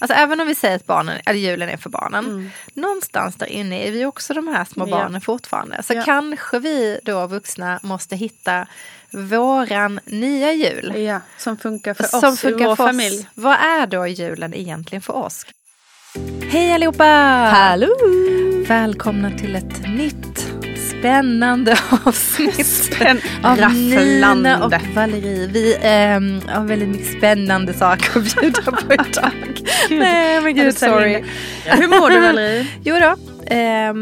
Alltså även om vi säger att barnen, eller julen är för barnen, mm. någonstans där inne är vi också de här små barnen ja. fortfarande. Så ja. kanske vi då vuxna måste hitta våran nya jul. Ja, som funkar för som oss funkar i vår för familj. Oss. Vad är då julen egentligen för oss? Hej allihopa! Hallå! Välkomna till ett nytt spännande avsnitt Spänn av Nina och Valerie. Vi eh, har väldigt mycket spännande saker att bjuda på idag. Nej men gud, sorry. Hur mår du Valerie? jo då. Eh,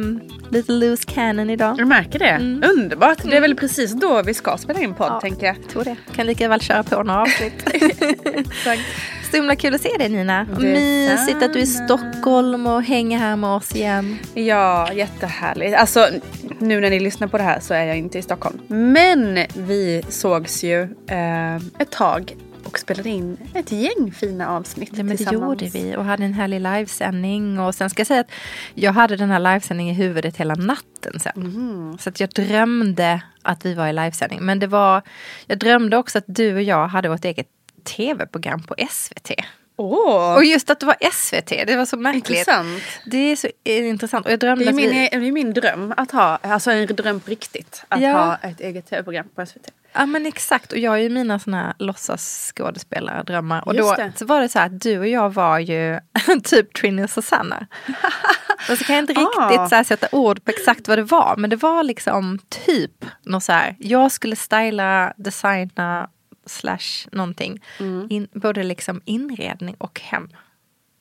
lite loose cannon idag. Du märker det? Mm. Underbart. Det är väl precis då vi ska spela in podd ja, tänker jag. tror det. Kan lika väl köra på några avsnitt. Så himla kul att se dig Nina. Mysigt att du är i Stockholm och hänger här med oss igen. Ja, jättehärligt. Alltså nu när ni lyssnar på det här så är jag inte i Stockholm. Men vi sågs ju eh, ett tag och spelade in ett gäng fina avsnitt ja, men Det gjorde vi och hade en härlig livesändning. Och sen ska jag säga att jag hade den här livesändningen i huvudet hela natten sen. Mm. Så att jag drömde att vi var i livesändning. Men det var, jag drömde också att du och jag hade vårt eget tv-program på SVT. Oh. Och just att det var SVT, det var så märkligt. Intressant. Det är så intressant. Och jag drömde det, är min, vi... det är min dröm att ha, alltså en dröm på riktigt, att ja. ha ett eget tv-program på SVT. Ja men exakt och jag har ju mina såna här låtsasskådespelardrömmar. Och då så var det så att du och jag var ju typ Trini och Susanna. och så kan jag inte riktigt ah. så här, sätta ord på exakt vad det var. Men det var liksom typ något så här. Jag skulle styla, designa slash någonting. Mm. In, både liksom inredning och hem.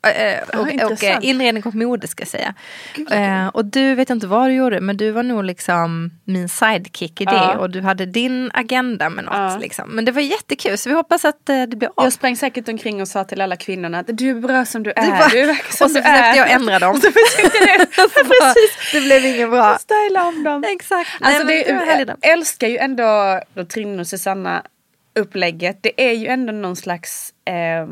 Äh, och, och, och, inredning och mode ska jag säga. Uh, och du vet inte vad du gjorde men du var nog liksom min sidekick i det ja. och du hade din agenda med något. Ja. Liksom. Men det var jättekul så vi hoppas att uh, det blir av. Jag sprang säkert omkring och sa till alla kvinnorna att du är bra som du är. Du, bara, du som och så försökte jag ändra dem. så det. Precis. det blev inget bra. Styla om dem. Exakt. Alltså, Nej, det, det jag älskar ju ändå Trin och Susanna upplägget. Det är ju ändå någon slags eh,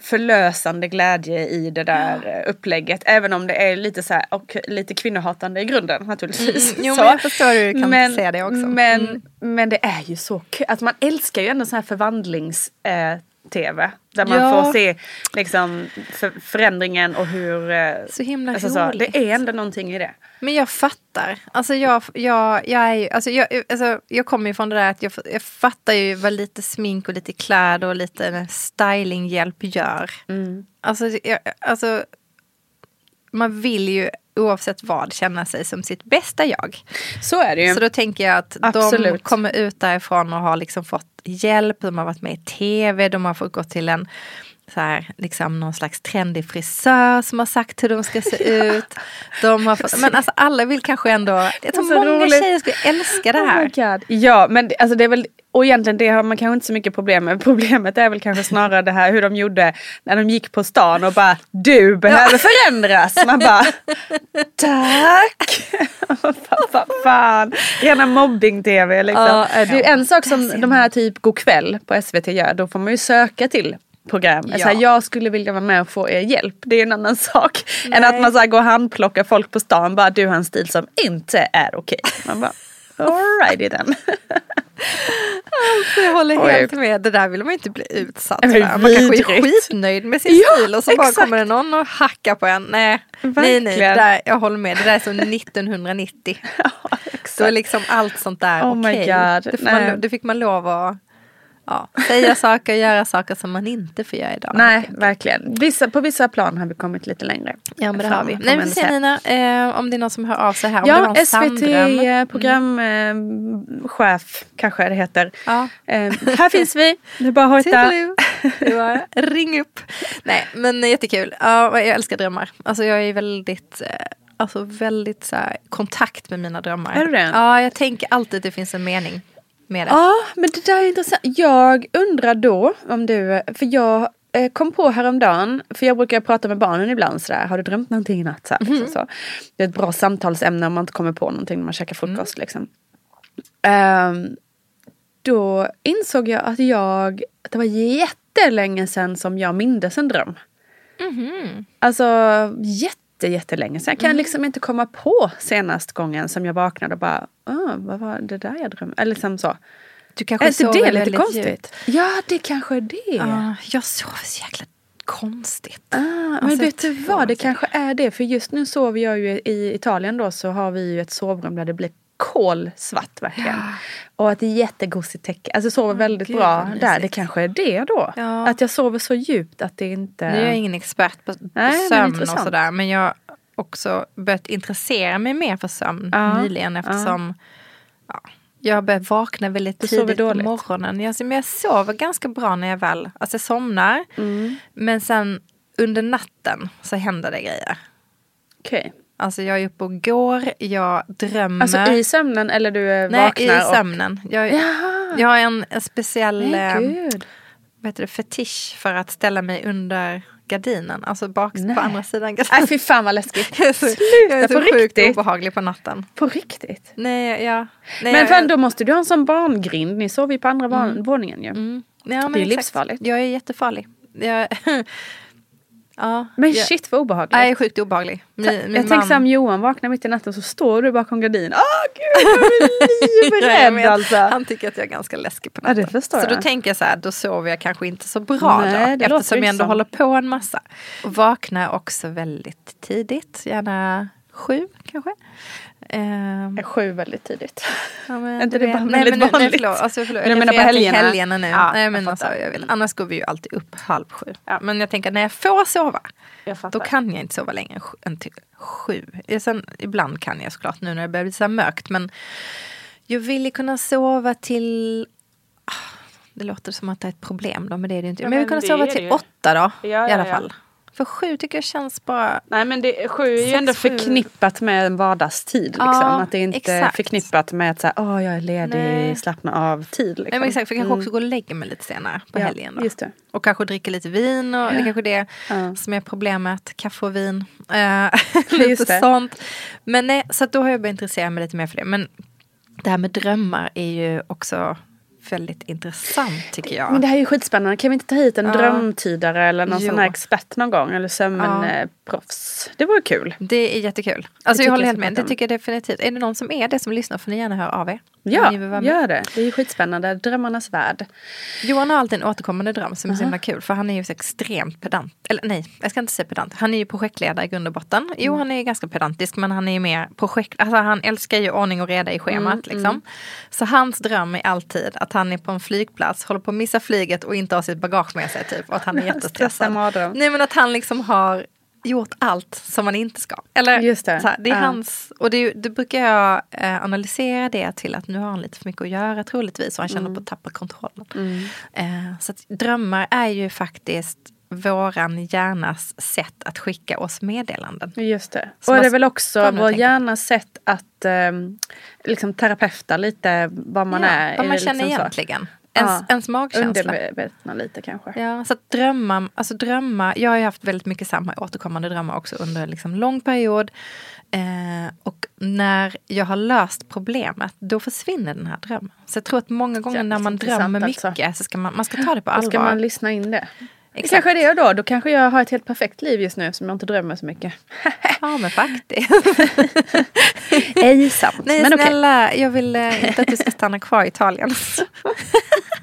förlösande glädje i det där ja. Eh, upplägget. Även om det är lite så här, och lite kvinnohatande i grunden naturligtvis. Mm, jo så. men jag förstår hur du kan men, säga det också. Men, mm. men det är ju så kul. Alltså man älskar ju ändå så här förvandlings eh, tv. Där man ja. får se liksom, för, förändringen och hur... Eh, så himla alltså, så, Det är ändå någonting i det. Men jag fattar. Alltså jag, jag, jag, är ju, alltså jag, alltså jag kommer ju från det där att jag, jag fattar ju vad lite smink och lite kläder och lite stylinghjälp gör. Mm. Alltså, jag, alltså man vill ju oavsett vad känna sig som sitt bästa jag. Så är det ju. Så då tänker jag att Absolut. de kommer ut därifrån och har liksom fått hjälp, de har varit med i tv, de har fått gå till en så här, liksom någon slags trendig frisör som har sagt hur de ska se ut. De har fått, men alltså alla vill kanske ändå, jag tror många roligt. tjejer skulle älska det här. Oh ja men alltså det är väl och egentligen det har man kanske inte så mycket problem med. Problemet är väl kanske snarare det här hur de gjorde när de gick på stan och bara Du behöver förändras. Man bara Tack! Vad fan. Rena mobbing-tv liksom. Ja, det är en sak som de här typ Go'kväll på SVT gör. Då får man ju söka till program. Ja. Så här, jag skulle vilja vara med och få er hjälp. Det är en annan sak. Nej. Än att man så här, går och handplockar folk på stan. Bara du har en stil som inte är okej. Man bara Alrighty then. Alltså, jag håller helt med. Det där vill man inte bli utsatt för. Man kanske är skitnöjd med sin ja, stil och så exakt. bara kommer det någon och hackar på en. Nej, nej, nej. Det där, jag håller med. Det där är som 1990. Ja, Då är liksom allt sånt där oh okej. Okay. Det, det fick man lov att ja, säga saker och göra saker som man inte får göra idag. Nej, verkligen. Vissa, på vissa plan har vi kommit lite längre. Ja, men det har vi. Nej, vi se Nina, eh, om det är någon som hör av sig här. Om ja, SVT-programchef mm. kanske det heter. Ja. Eh, här finns vi, det är bara att hojta. Ring upp. Nej, men jättekul. Ja, jag älskar drömmar. Alltså jag är väldigt eh, alltså väldigt så här, kontakt med mina drömmar. Är du det? Ja, jag tänker alltid att det finns en mening med det. Ja, men det där är intressant. Jag undrar då om du, för jag eh, kom på häromdagen, för jag brukar prata med barnen ibland sådär, har du drömt någonting i natt? Så, mm. så, Det är ett bra samtalsämne om man inte kommer på någonting när man käkar frukost. Mm. Liksom. Um, då insåg jag att jag, att det var jätte jättelänge sedan som jag mindes en dröm. Mhm. Alltså jätte, jättelänge sedan. Jag kan Mm. liksom inte komma på senast gången som jag vaknade och bara, ah, vad var det där jag drömde? Eller liksom så. Du Är kanske inte sover det lite väldigt konstigt? djupt. Ja, det kanske är det. Ja, jag sover så jäkla konstigt. Ah, men Alltså, vet du vad, det- kanske är det. För just nu sover jag ju i Italien då så har vi ju ett sovrum där det blir kolsvart verkligen. Och ett jättegosigt täcke. Alltså jag sover väldigt gud, bra där. Det kanske är det då. Ja. Att jag sover så djupt att det inte... Nu är jag ingen expert på, på Nej, sömn och sådär. Men jag har också börjat intressera mig mer för sömn Ja, nyligen. Eftersom ja, jag har börjat vakna väldigt Du tidigt på morgonen. Jag, men jag sover ganska bra när jag väl alltså jag somnar. Mm. Men sen under natten så händer det grejer. Okej. Alltså jag är uppe och går, jag drömmer. Alltså i sömnen eller du eh, Nej, vaknar? i sömnen. Jag, Och... Jaha. jag har en, en speciell Nej, eh, gud. vad heter det, fetisch för att ställa mig under gardinen. Alltså bak Nej. på andra sidan Nej gardinen. fy fan vad läskigt. Jag är så, jag är så på sjukt riktigt? obehaglig på natten. På riktigt? Nej, ja. Nej, Men jag, fan, då måste du ha en sån barngrind. Ni sover ju på andra mm. våningen ju. mm, ja, men det är exakt. livsfarligt. Jag är jättefarlig. Jag, ja, Men jag, shit vad obehagligt. jag är sjukt obehaglig. Min, jag min tänker man- så här, om Johan vaknar mitt i natten så står du bakom gardinen. Åh gud, jag blir Ja, jag livrädd alltså. Han tycker att jag är ganska läskig på Ja, natten. förstår så då jag. tänker jag så här, då sover jag kanske inte så bra Nej, då. Eftersom jag ändå så. håller på en massa. Och vaknar också väldigt tidigt, gärna sju kanske. Jag är sju väldigt tidigt. Ja, men inte det bara nej, väldigt men, nu- nej, vanligt? förlåt, alltså, förlåt. Men Jag menar på helgerna? helgerna nu. Ja, nej, jag men alltså, fattar. jag vet, annars går vi ju alltid upp halv sju. Ja. Men jag tänker när jag får sova, Jag då kan jag inte sova längre än till sju. Sen, ibland kan jag såklart nu när det börjar bli så här mörkt. Men jag vill ju kunna sova till... ah, Det låter som att det är ett problem då, men det är det inte. Ja, men jag vill men kunna sova till åtta då. Ja, I alla ja. fall. För sju tycker jag känns bara... Nej men det, sju är ju ändå förknippat med en vardagstid. Liksom. Ja, att det inte är exakt. förknippat med att säga, åh jag är ledig, Nej. slappna av tid. Liksom. Nej, men exakt, för jag kanske också går och lägger mig lite senare på Ja, helgen. Då. Just det. Och kanske dricka lite vin och det är kanske det Ja. som är problemet. Kaffe och vin. Just lite det. sånt. Men nej, så då har jag börjat intressera mig lite mer för det. Men det här med drömmar är ju också väldigt intressant tycker jag. Men det här är ju skitspännande. Kan vi inte ta hit en Ja. drömtydare eller någon Jo. sån här expert någon gång? Eller sömnproffs. Det vore kul. Det är jättekul. Alltså tycker jag håller helt med. Det tycker jag definitivt. Är det någon som är det som lyssnar får ni gärna höra av er. Ja, gör det. Det är ju skitspännande. Drömmarnas värld. Johan har alltid en återkommande dröm som är så himla kul. För han är ju så extremt pedant. Eller nej, jag ska inte säga pedant. Han är ju projektledare i grund och botten. Jo, han är ganska pedantisk men han är ju mer projekt... Alltså han älskar ju ordning och reda i schemat. liksom. Så hans dröm är alltid att han är på en flygplats, håller på att missa flyget och inte har sitt bagage med sig. Typ, och att han är Stressad jättestressad. Nej men att han liksom har gjort allt som man inte ska. Eller, Just det. Här, det är Ja. hans, och det, det brukar jag eh, analysera det till att nu har han lite för mycket att göra troligtvis och han känner Mm. på att tappa kontrollen. Eh, så att drömmar är ju faktiskt våran hjärnas sätt att skicka oss meddelanden. Just det. Som och det är väl också vår hjärnas sätt att um, liksom terapeuta lite vad man är. vad man det känner liksom så? Ens, Ja. ens magkänsla. Undermedvetna lite kanske. Ja, så att drömmar, alltså drömmar, jag har ju haft väldigt mycket samma återkommande drömmar också under liksom lång period. Eh, och när jag har löst problemet, då försvinner den här drömmen. Så jag tror att många gånger när man drömmer alltså. mycket så ska man, man ska ta det på Då allvar. ska man lyssna in det. Det Exakt. kanske är det då. Då kanske jag har ett helt perfekt liv just nu som jag inte drömmer så mycket. Ja men faktiskt. Ej sant. Nej Men snälla, jag vill eh, inte att du ska stanna kvar i Italien.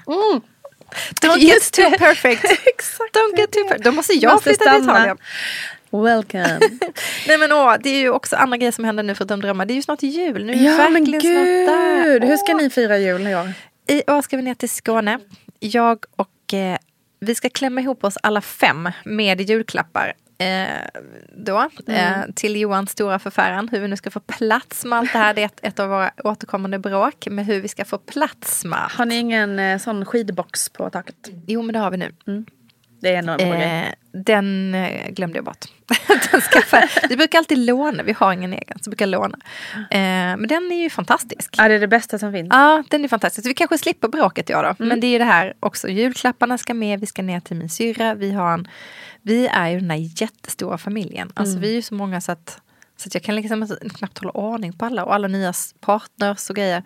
Mm. Don't get too perfect. Exakt. Don't get too perfect. Då måste jag Måste flytta till stanna. Italien. Welcome. Nej men åh, det är ju också andra grejer som händer nu förutom drömmar. Det är ju snart jul. Nu är ja men verkligen snart där. gud. Hur ska ni fira jul i år? I år ska vi ner till Skåne. Jag och eh, vi ska klämma ihop oss alla fem med julklappar. Eh, då, eh, till Johans stora förfäran hur vi nu ska få plats med allt det här. Det är ett, ett av våra återkommande bråk med hur vi ska få plats med. Har ni ingen eh, sån skidbox på taket? Jo men det har vi nu. Det är en grej. Eh, den eh, glömde jag bort. den skaffade, vi brukar alltid låna, vi har ingen egen så brukar låna. Eh, men den är ju fantastisk. Ja, det är det bästa som finns. Ja, den är fantastisk. Så vi kanske slipper bråket jag då. Men det är ju det här också. Julklapparna ska med, vi ska ner till min syrra. Vi, har en, vi är ju den här jättestora familjen. Alltså vi är ju så många så att, så jag kan liksom knappt hålla ordning på alla. Och alla nya partners och grejer.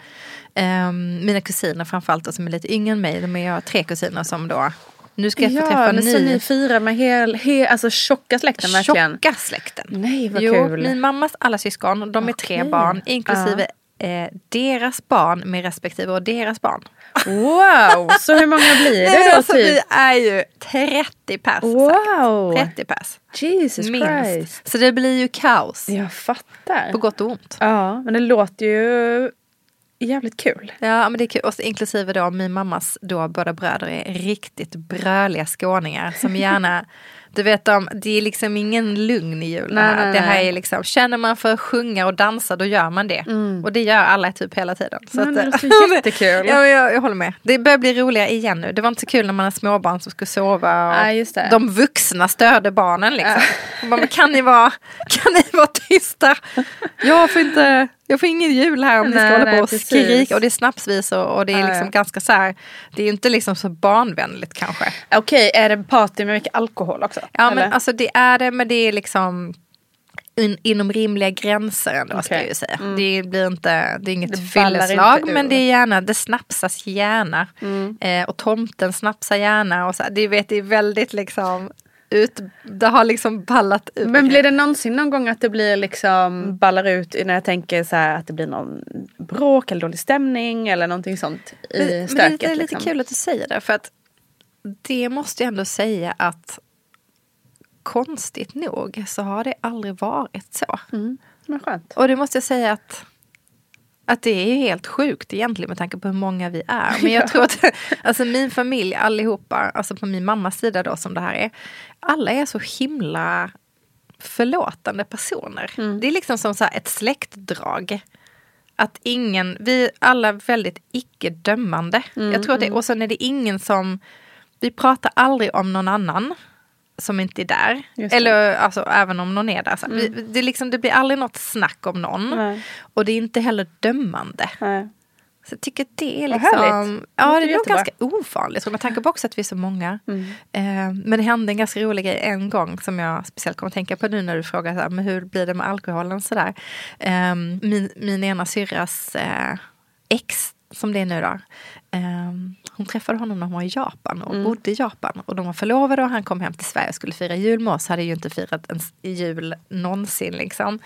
Ehm, mina kusiner framförallt som är lite yngre än mig. De är jag tre kusiner som då Nu ska jag få ja, träffa men ny. så ni firar med hel, hel, alltså tjocka släkten verkligen? Tjocka släkten. Nej vad jo, kul. min mammas alla syskon, de är tre Okej. barn, inklusive eh, deras barn med respektive och deras barn. Wow, så hur många blir det då alltså, typ? Vi är ju 30 pers Wow. säkert. 30 pers. Jesus Minst. Christ. Så det blir ju kaos. Jag fattar. På gott och ont. Ja, men det låter ju jävligt kul. Ja men det är kul. Och så inklusive då min mammas då båda bröder är riktigt bröliga skåningar som gärna Du vet de, det är liksom ingen lugn i julen. Nej, nej, det här nej. är liksom, känner man för att sjunga och dansa då gör man det. Och det gör alla typ hela tiden. Men att, det låter jättekul. Ja, jag, jag håller med. Det börjar bli roligare igen nu. Det var inte så kul när man har småbarn som skulle sova. Och Nej, just det. De vuxna störde barnen liksom. Och bara, kan, ni vara, kan ni vara tysta? Jag får, inte, jag får ingen jul här om ni ska Nej, hålla nej, på och skrika. Och det är snapsvis och, och det är Ja, liksom ganska så här. Det är inte liksom så barnvänligt kanske. Okej, är det party med mycket alkohol också? Ja eller? men alltså det är det men det är liksom in, inom rimliga gränser ändå ska Okej. jag ju säga. Det blir inte, det är inget Det fylleslag men det är gärna, det snapsas gärna. Eh, och tomten snapsar gärna och så, det, vet, det är väldigt liksom ut, det har liksom ballat ut. Men blir det någonsin någon gång att det blir liksom ballar ut när jag tänker så här att det blir någon bråk eller dålig stämning eller någonting sånt i men, men stöket? det är lite liksom? kul att du säger det för att det måste jag ändå säga att konstigt nog så har det aldrig varit så. Mm, men skönt. Och det måste jag säga att, att det är ju helt sjukt egentligen med tanke på hur många vi är. Men jag Ja. tror att alltså min familj allihopa, alltså på min mammas sida då som det här är, alla är så himla förlåtande personer. Mm. Det är liksom som så här ett släktdrag. Att ingen, vi är alla väldigt icke-dömande. Mm, jag tror att det, och sen är det ingen som, vi pratar aldrig om någon annan som inte är där. Mm. Eller alltså även om någon är där. Så vi, det, liksom, det blir aldrig något snack om någon. Nej. Och det är inte heller dömande. Nej. Så jag tycker det är liksom... härligt. Ja, Det är nog ganska ovanligt. Med tanke på också att vi är så många. Mm. Eh, men det hände en ganska rolig grej en gång som jag speciellt kommer att tänka på nu när du frågar så här, men hur blir det med alkoholen sådär. Eh, min, min ena syrras eh, ex, som det är nu då. Eh, hon träffade honom när hon var i Japan och Mm. bodde i Japan. Och de var förlovade och han kom hem till Sverige och skulle fira jul med oss. Hade ju inte firat en jul någonsin liksom.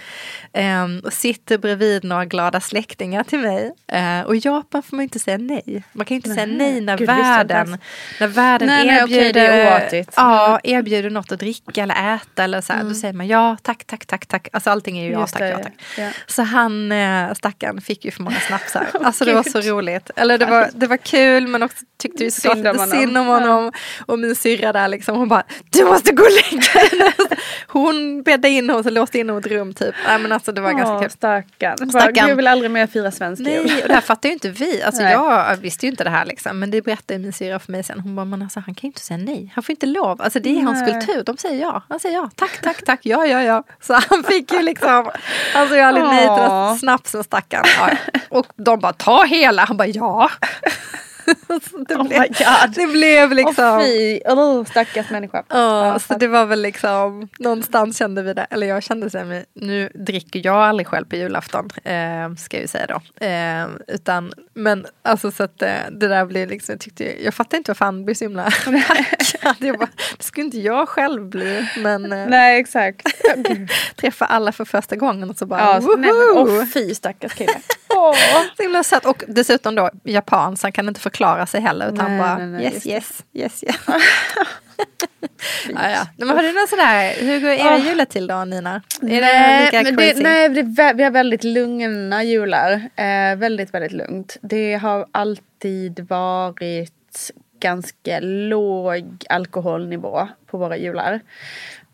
Eh, och sitter bredvid några glada släktingar till mig. Eh, och i Japan får man inte säga nej. Man kan inte säga Nej. nej när Gud, världen, när världen Nej, nej, erbjuder, är oartigt. ja, erbjuder något att dricka eller äta. Eller så här, Då säger man ja, tack, tack, tack, tack. Alltså allting är ju ja, Mm. Tack, det, ja, tack. ja. Så han, eh, stackaren, fick ju för många snapsar. Alltså det var så Gud. Roligt. Eller det var, det var kul men också tyckte vi Synd om honom. synd om honom. Och min syrra där liksom, hon bara, du måste gå och lägga dig. Hon bäddade in honom och låste in honom i ett rum typ. Nej men alltså det var ganska Åh, kul. stackarn. Stackarn. Jag vill aldrig mer fira svensk jul. Nej, och det här fattar ju inte vi. Alltså Nej. jag visste ju inte det här liksom. Men det berättade min syra för mig sen. Hon bara, men alltså han kan ju inte säga nej. Han får inte lov. Alltså det är hans Nej. kultur. De säger ja. Han säger ja. Tack, tack, tack. Ja, ja, ja. Så han fick ju liksom, han sa ju aldrig nej till snapsen stackarn. Ja. Och de bara, ta hela. Han bara, ja. Så det, Oh blev, God. det blev liksom. Åh fy, oh, stackars människa. Ja, Ja, så det var väl liksom, någonstans kände vi det, eller jag kände så här, nu dricker jag aldrig själv på julafton, eh, ska jag ju säga då. Eh, utan, men alltså så att eh, det där blir liksom, jag tyckte, jag fattar inte varför han blev så himla. Jag bara, det skulle inte jag själv bli, men eh, Nej exakt. träffa alla för första gången och så bara, Ja, så- nej, men, åh fy stackars kille. Åh. Så himla söt. Och dessutom då japan, så han kan inte förklara sig heller utan Nej, bara nej, nej, yes, det. yes, yes, yes. ja, ja. Men har du någon sådär, hur går era Åh. jular till då Nina? Är det nej, lika men det, nej det, vi har väldigt lugna jular. Eh, väldigt, väldigt lugnt. Det har alltid varit ganska låg alkoholnivå på våra jular.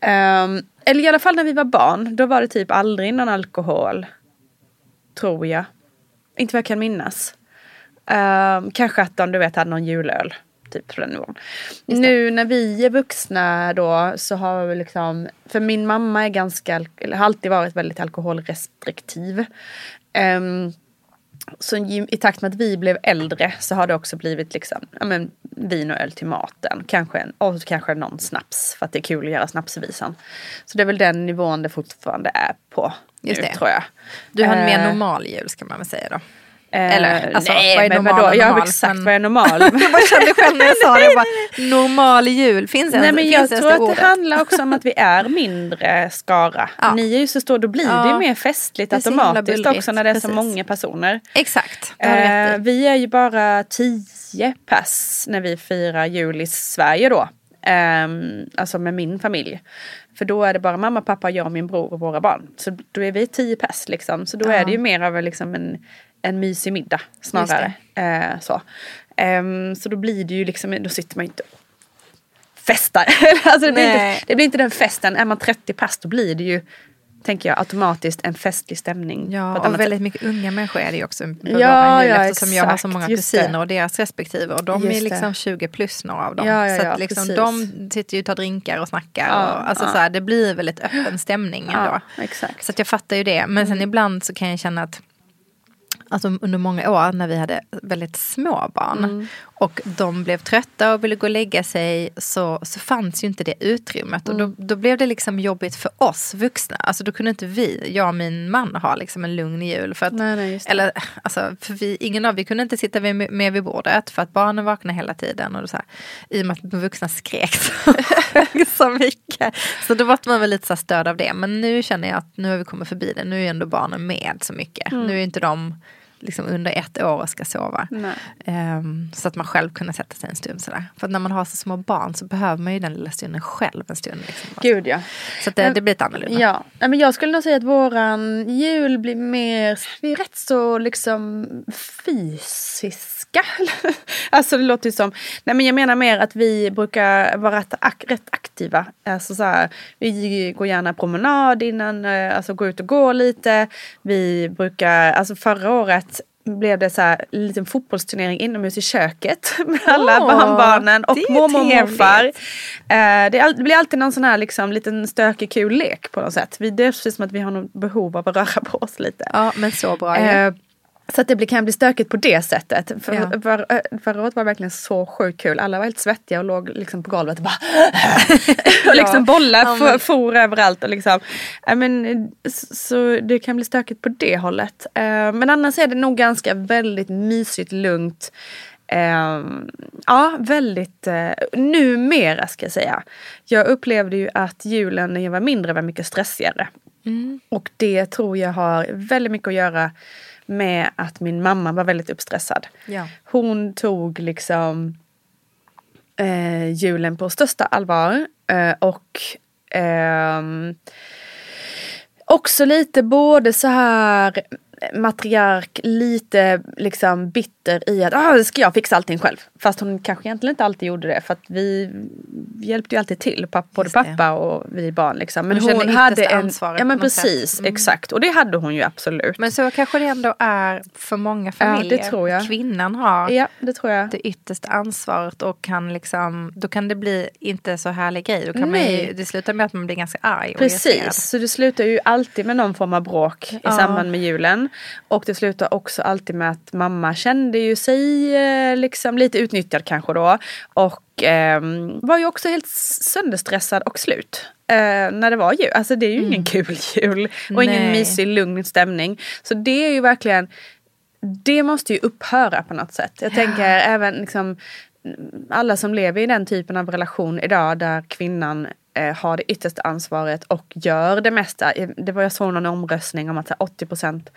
Ehm, eller i alla fall när vi var barn, då var det typ aldrig någon alkohol. Tror jag. Inte vad jag kan minnas. Ehm, kanske att de du vet hade någon julöl. Typ på den nivån. Nu när vi är vuxna då så har vi liksom, för min mamma är ganska, eller har alltid varit väldigt alkoholrestriktiv. Ehm, så i, i takt med att vi blev äldre så har det också blivit liksom, ja, men, vin och öl till maten. Kanske en, och kanske någon snaps för att det är kul att göra snapsvisan. Så det är väl den nivån det fortfarande är på Just nu det. tror jag. Du har en mer Eh, normal jul ska man väl säga då. Eller alltså, nej, vad är normal vadå? och Ja normal? exakt, Men- vad är normal? jag bara kände själv när jag sa det. Jag bara, normal jul, finns det Nej men jag det tror att ordet? det handlar också om att vi är mindre skara. Ja. Ni är ju så stor, då blir det Ja. ju mer festligt Det så automatiskt också när det är så precis. många personer. Exakt, det Eh, vi är ju bara tio pass när vi firar jul i Sverige då. Ehm, alltså med min familj. För då är det bara mamma, pappa, jag, min bror och våra barn. Så då är vi tio pass liksom. Så då Ja. är det ju mer av en, liksom en, en mysig middag snarare. Eh, så. Ehm, så då blir det ju liksom, då sitter man ju inte festar. alltså det, blir inte, det blir inte den festen. Är man 30 pass då blir det ju, tänker jag, automatiskt en festlig stämning. Ja, och väldigt mycket unga människor är det ju också på Ja, ja, eftersom jag har så exakt, många det. kusiner och deras respektive och de Just är det. liksom 20 plus några av dem. Ja, ja, så att liksom, precis. de sitter ju och tar drinkar och snackar. Och, alltså så här, det blir väldigt öppen stämning ändå. Exakt. Så jag fattar ju det. Men sen Mm. ibland så kan jag känna att Alltså under många år när vi hade väldigt små barn Mm. Och de blev trötta och ville gå och lägga sig så, så fanns ju inte det utrymmet. Och Mm. då, då blev det liksom jobbigt för oss vuxna. Alltså då kunde inte vi, jag och min man, ha liksom en lugn jul. För att, Nej, nej, eller alltså, för vi, ingen av vi kunde inte sitta vid, med vid bordet för att barnen vaknade hela tiden. Och så här, I och med att de vuxna skrek så, så mycket. Så då var man väl lite så störd av det. Men nu känner jag att nu har vi kommit förbi det. Nu är ändå barnen med så mycket. Mm. Nu är inte de liksom under ett år och ska sova. Ehm, så att man själv kunde sätta sig en stund sådär. För att när man har så små barn så behöver man ju den lilla stunden själv en stund. Liksom. Gud ja. Så det, det blir lite annorlunda. Ja, men jag skulle nog säga att våran jul blir mer, vi är rätt så liksom fysiska. alltså det låter ju som, nej men jag menar mer att vi brukar vara rätt, rätt aktiva. Alltså så här, vi går gärna promenad innan, eh, alltså gå ut och gå lite. Vi brukar, alltså förra året blev det så här en liten fotbollsturnering inomhus i köket med alla Åh, barnbarnen och mormor och morfar. Eh, det, är all, det blir alltid någon sån här liksom, liten stökig kul lek på något sätt. Vi, det är precis som att vi har något behov av att röra på oss lite. Ja, men så bra. Eh, så att det kan bli stökigt på det sättet. För, Ja. för, förra året var verkligen så sjukt kul. Alla var helt svettiga och låg liksom på golvet och bara och liksom bollar Ja, men- for överallt. Och liksom, men, eh, så, det kan bli stökigt på det hållet. Eh, men annars är det nog ganska väldigt mysigt, lugnt. Eh, ja, väldigt, eh, numera ska jag säga. Jag upplevde ju att julen när jag var mindre var mycket stressigare. Mm. Och det tror jag har väldigt mycket att göra med att min mamma var väldigt uppstressad. Ja. Hon tog liksom eh, julen på största allvar eh, och ehm, också lite både så här matriark, lite liksom bitter i att ah, ska jag fixa allting själv. Fast hon kanske egentligen inte alltid gjorde det för att vi hjälpte ju alltid till, pappa, både pappa och vi barn. Liksom. Men Hon hon, hade en... ansvaret Ja men precis, Mm. exakt. Och det hade hon ju absolut. Men så kanske det ändå är för många familjer. det tror jag. Kvinnan har Ja, det tror jag. det yttersta ansvaret och kan liksom, då kan det bli inte så härlig grej. Då kan man ju, det slutar med att man blir ganska arg. Precis, så det slutar ju alltid med någon form av bråk i Ja. samband med julen. Och det slutar också alltid med att mamma kände ju sig eh, liksom lite utnyttjad kanske då. Och ehm, var ju också helt sönderstressad och slut. Eh, när det var jul. Alltså det är ju ingen kul jul. Och ingen Nej. mysig lugn stämning. Så det är ju verkligen det måste ju upphöra på något sätt. Jag tänker även liksom alla som lever i den typen av relation idag där kvinnan eh, har det yttersta ansvaret och gör det mesta. Det var jag såg någon omröstning om att här, 80%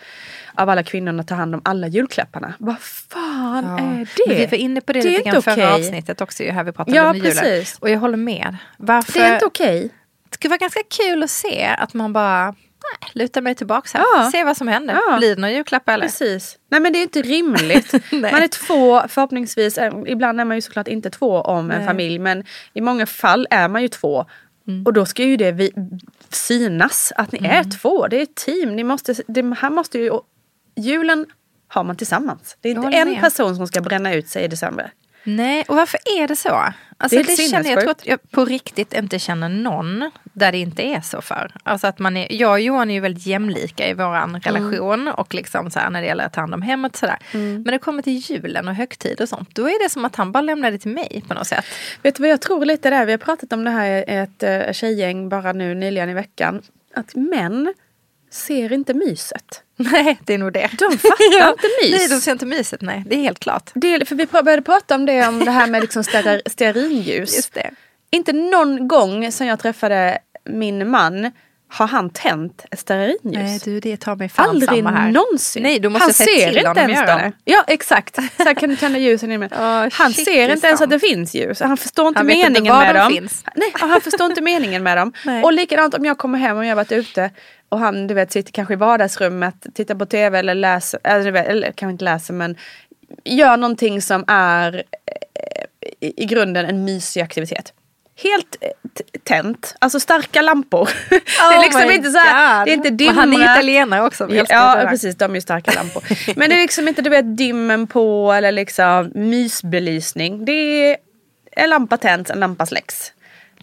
av alla kvinnorna tar hand om alla julklapparna. Vad fan Ja. är Men det? Vi var inne på det, Det lite grann förra okej. avsnittet också, ju, här vi pratade Ja, om julen. precis. Och jag håller med. Varför? Det är inte okej. Det skulle vara ganska kul att se att man bara nej, lutar mig tillbaka här. Ja. Se vad som händer. Ja. Blir det några julklappar eller? Precis. Nej men det är inte rimligt. Man är två, förhoppningsvis, eh, ibland är man ju såklart inte två om en Nej. familj men i många fall är man ju två. Mm. Och då ska ju det vi, synas att ni är två. Det är ett team. Ni måste, det här måste ju, julen har man tillsammans. Det är inte en med. person som ska bränna ut sig i december. Nej, och varför är det så? Alltså Det är det känner, jag tror att jag på riktigt inte känner någon där det inte är så för. Alltså att man är, jag och Johan är ju väldigt jämlika i våran relation och liksom så här när det gäller att ta hand om hemmet och sådär. Men när det kommer till julen och högtid och sånt, då är det som att han bara lämnar det till mig på något sätt. Vet du vad jag tror lite där? Vi har pratat om det här i ett uh, tjejgäng bara nu nyligen i veckan. Att män ser inte myset. Nej, det är nog det. De fattar Ja. inte mys. Nej, de ser inte myset. Nej, det är helt klart. Det, för vi började prata om det, om det här med liksom stear- stearinljus. Just det. Inte någon gång sen jag träffade min man har han tänt ett stearinljus. Nej, du, det tar mig fan Aldrig samma här. någonsin. Nej, du måste han ser inte ens dem. Ja, exakt. Så här kan du tända ljusen in. Åh, han ser inte ens att sant. det finns ljus. Han förstår inte Han inte meningen var med de dem. finns. Nej, han förstår inte meningen med dem. Nej. Och likadant om jag kommer hem och jag har varit ute och han du vet sitter kanske i vardagsrummet, tittar på tv eller läser, eller, du vet, eller kanske inte läser men gör någonting som är eh, i, i grunden en mysig aktivitet. Helt eh, tänt, alltså starka lampor. det är liksom Oh my inte så här, det är inte dimma. Han är italienare också. Ja precis, de är ju starka lampor. Men det är liksom inte du vet dimmen på eller liksom mysbelysning. Det är en lampa tänt, en lampa släcks.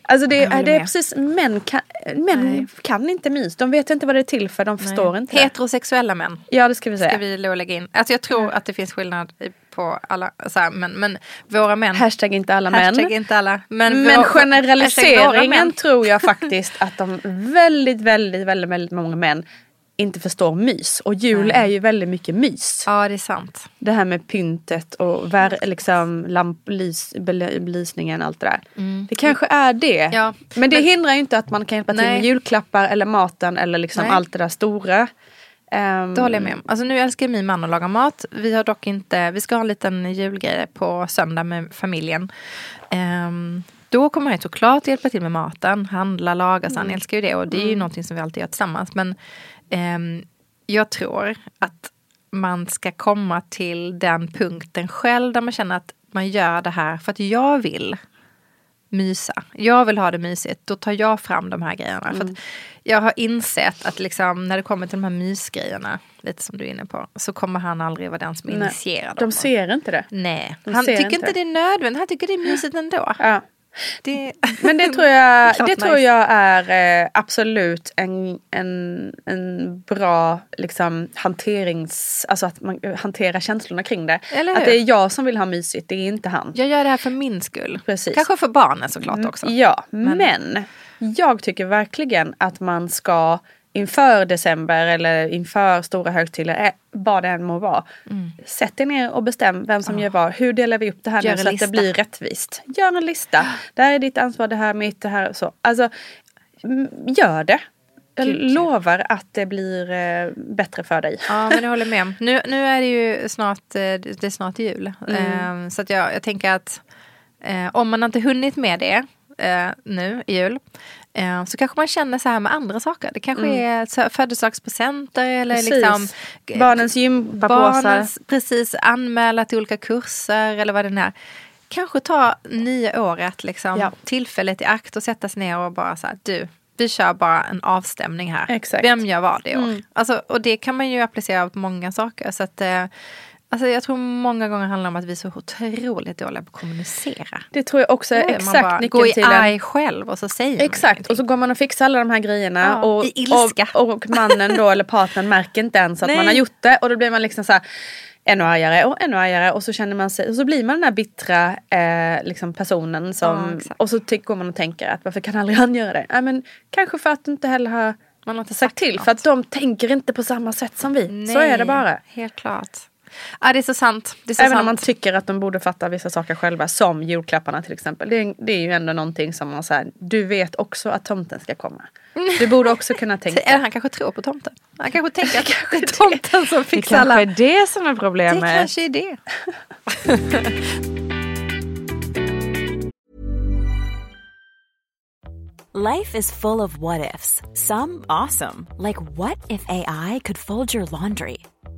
Alltså det, Jag håller det är precis, män, kan, män Nej. kan inte mys. De vet inte vad det är till för, de förstår inte. det. Heterosexuella män. Ja det ska vi säga. Ska vi lägga in. Alltså jag tror att det finns skillnad på alla, så här, men, men våra män. Hashtag inte alla män. Hashtag inte alla. Men, Men vår- generaliseringen tror jag faktiskt att de väldigt, väldigt, väldigt, väldigt många män inte förstår mys. Och jul Nej. är ju väldigt mycket mys. Ja det är sant. Det här med pyntet och vär, liksom, lamplys, bel- belysningen allt det där. Det kanske är det. Mm. Ja, men det men- hindrar ju inte att man kan hjälpa till Nej. med julklappar eller maten eller liksom Nej. allt det där stora. Ehm, Det håller jag med om. Alltså nu älskar min man att laga mat. Vi har dock inte, vi ska ha en liten julgrej på söndag med familjen. Ehm, då kommer han såklart hjälpa till med maten, handla, laga, så han Mm. älskar ju det. Och det är ju någonting som vi alltid gör tillsammans. Men ehm, jag tror att man ska komma till den punkten själv där man känner att man gör det här för att jag vill mysa. Jag vill ha det mysigt. Då tar jag fram de här grejerna. För Mm. att jag har insett att liksom, när det kommer till de här mysgrejerna, lite som du är inne på, så kommer han aldrig vara den som Nej. initierar De dem. ser inte det. Nej, de han tycker inte. inte det är nödvändigt. Han tycker det är mysigt ändå. Ja. Det... Men det tror jag, det tror nice. jag är eh, absolut en, en, en bra liksom, hanterings... Alltså att man hanterar känslorna kring det. Eller Att det är jag som vill ha mysigt, det är inte han. Jag gör det här för min skull. Precis. Kanske för barnen såklart också. Ja, men. Jag tycker verkligen att man ska inför december eller inför stora högtider, eh, vad det än må vara. Sätt er ner och bestäm vem som gör vad. Hur delar vi upp det här Gör nu så lista. att det blir rättvist. Gör en lista. Det här är ditt ansvar, det här är mitt, det här är så. Alltså, mm, gör det. Jag lovar att det blir eh, bättre för dig. Ja men jag håller med. Nu, nu är det ju snart, eh, det är snart jul. Mm. Eh, Så att jag, jag tänker att eh, om man inte hunnit med det eh, nu i jul. eh, Så kanske man känner så här med andra saker. Det kanske är så- födelsedagspresenter eller Mm. Precis. liksom Barnens gympapåsar. barnens, precis anmäla till olika kurser eller vad det är. Kanske ta nya året, liksom, Ja. tillfället i akt och sätta sig ner och bara så här, du, vi kör bara en avstämning här. Exakt. Vem gör vad i år? Mm. Alltså, och det kan man ju applicera på många saker. Så att, eh, alltså, jag tror många gånger handlar om att vi är så otroligt dåliga på att kommunicera. Det tror jag också är är man exakt bara, nyckeln Gå i till en arg själv och så säger man Exakt, ingenting. och så går man och fixar alla de här grejerna Ja, och, i ilska. och, och mannen då eller partnern märker inte ens att Nej. man har gjort det och då blir man liksom så här ännu argare och ännu argare och så känner man sig och så blir man den här bittra eh, liksom personen Ja, som exakt. och så går man och tänker att varför kan aldrig han göra det? Nej men kanske för att du inte heller har Man har inte sagt till för att de tänker inte på samma sätt som vi. Så är det bara. Helt klart. Ja, det är så sant. Det är så Även sant. om man tycker att de borde fatta vissa saker själva, som julklapparna till exempel. Det är, det är ju ändå någonting som man säger, du vet också att tomten ska komma. Du borde också kunna tänka. Eller han kanske tror på tomten. Han kanske tänker att det är tomten som Det fixar kanske alla. är det som är Det problemet. kanske är det. Life is full of what ifs. Some awesome, like what if AI could fold your laundry?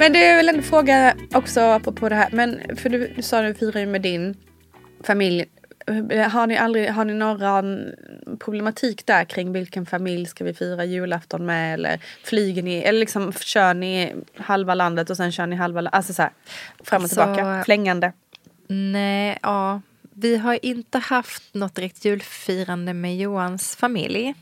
Men det är väl en fråga också på, på det här. Men för du, du sa du firar ju med din familj har ni, aldrig, har ni någon problematik där kring vilken familj ska vi fira julafton med? Eller flyger ni, eller liksom kör ni halva landet och sen kör ni halva landet? Alltså så här, fram och alltså, tillbaka, flängande. Nej, ja. Vi har inte haft något direkt julfirande med Johans familj.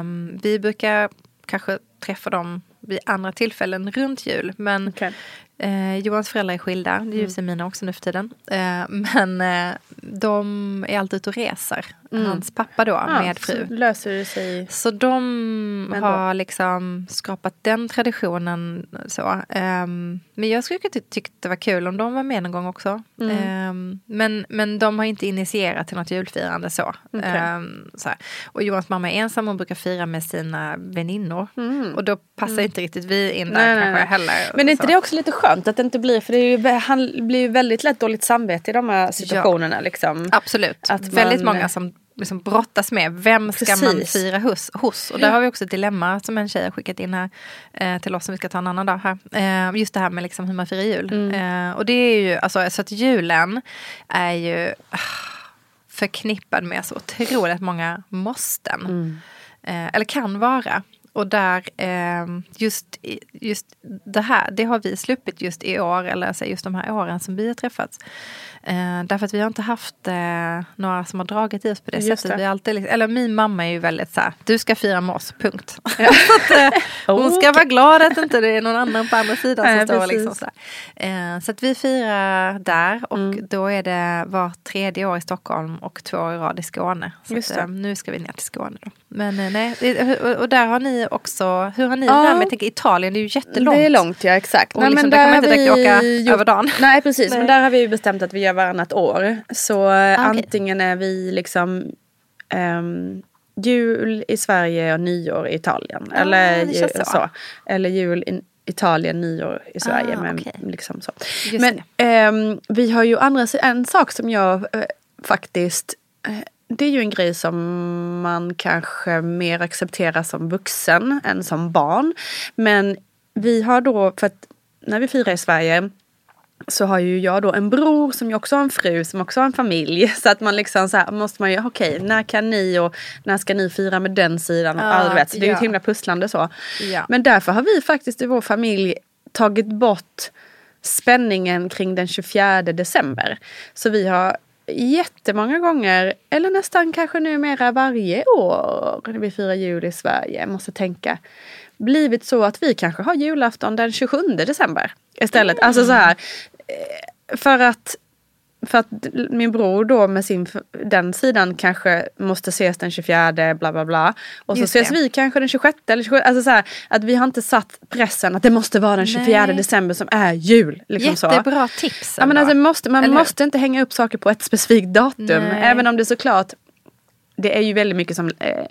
Um, vi brukar kanske träffa dem vid andra tillfällen runt jul. Men okay. Eh, Johans föräldrar är skilda, det är ju mm. mina också nu för tiden. Eh, men eh, de är alltid ute och reser. Mm. Hans pappa då ja, med fru. Så löser det sig. Så de har liksom skapat den traditionen. Så. Um, men jag skulle tycka det var kul om de var med någon gång också. Mm. Um, men, men de har inte initierat till något julfirande så. Okay. Um, så och Johans mamma är ensam och brukar fira med sina väninnor. Mm. Och då passar mm. inte riktigt vi in där nej, kanske nej. heller. Men är inte det också lite skönt att det inte blir, för det ju, han blir ju väldigt lätt dåligt samvete i de här situationerna. Ja. Liksom. Absolut. Att väldigt många som liksom brottas med. Vem ska Precis. man fira hos, hos? Och där har vi också ett dilemma som en tjej har skickat in här eh, till oss som vi ska ta en annan dag här. Eh, just det här med liksom hur man firar jul. Mm. Eh, och det är ju, alltså så att julen är ju ah, förknippad med så otroligt många måsten. Mm. Eh, eller kan vara. Och där, eh, just, just det här, det har vi sluppit just i år, eller alltså just de här åren som vi har träffats. Eh, därför att vi har inte haft eh, några som har dragit i oss på det Just sättet. Det. Vi alltid, liksom, eller min mamma är ju väldigt så här, du ska fira med oss, punkt. Ja. att, eh, hon ska vara glad att inte det är någon annan på andra sidan som står liksom så eh, Så att vi firar där och mm. då är det var tredje år i Stockholm och två år i rad i Skåne. Så att, eh, nu ska vi ner till Skåne då. Men eh, nej, och där har ni också, hur har ni ja. det där med tänk, Italien? Det är ju jättelångt. Det är långt ja, exakt. Och nej, liksom, men där, där kan man inte direkt åka gjort... över dagen. Nej precis, nej. men där har vi bestämt att vi gör gör varannat år. Så ah, okay. antingen är vi liksom um, jul i Sverige och nyår i Italien. Ah, eller, ju, så. så. eller jul i Italien, nyår i Sverige. Ah, men, okay. liksom så. men um, vi har ju andra en sak som jag uh, faktiskt uh, det är ju en grej som man kanske mer accepterar som vuxen än som barn. Men vi har då, för att när vi firar i Sverige så har ju jag då en bror som ju också har en fru som också har en familj. Så att man liksom så här måste man ju, okej okay, när kan ni och när ska ni fira med den sidan? Och all, vet, så det är ju ett himla pusslande så. Ja. Men därför har vi faktiskt i vår familj tagit bort spänningen kring den 24 december. Så vi har jättemånga gånger, eller nästan kanske numera varje år när vi firar jul i Sverige, måste tänka, blivit så att vi kanske har julafton den 27 december istället. Mm. Alltså så här, för att för att min bror då med sin, den sidan kanske måste ses den 24 bla bla bla. Och så ses vi kanske den 26 eller 27. Alltså så här, att vi har inte satt pressen att det måste vara den 24 Nej. december som är jul. Liksom Jättebra så. tips. Ja, men alltså, måste, man eller? måste inte hänga upp saker på ett specifikt datum. Nej. Även om det såklart det är ju väldigt mycket som eh,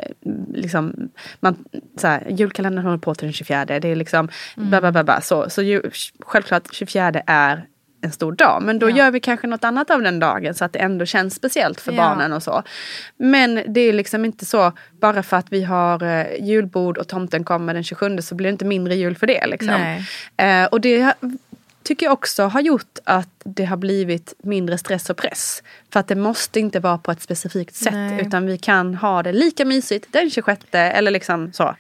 liksom, man, så här, julkalendern håller på till den 24. Det är liksom, mm. bla, bla, bla, bla, så, så ju, självklart 24 är en stor dag. Men då ja. gör vi kanske något annat av den dagen så att det ändå känns speciellt för ja. barnen och så. Men det är liksom inte så, bara för att vi har eh, julbord och tomten kommer den 27 så blir det inte mindre jul för det. Liksom. Eh, och det tycker jag också har gjort att det har blivit mindre stress och press. För att det måste inte vara på ett specifikt sätt Nej. utan vi kan ha det lika mysigt den 26 eller liksom så.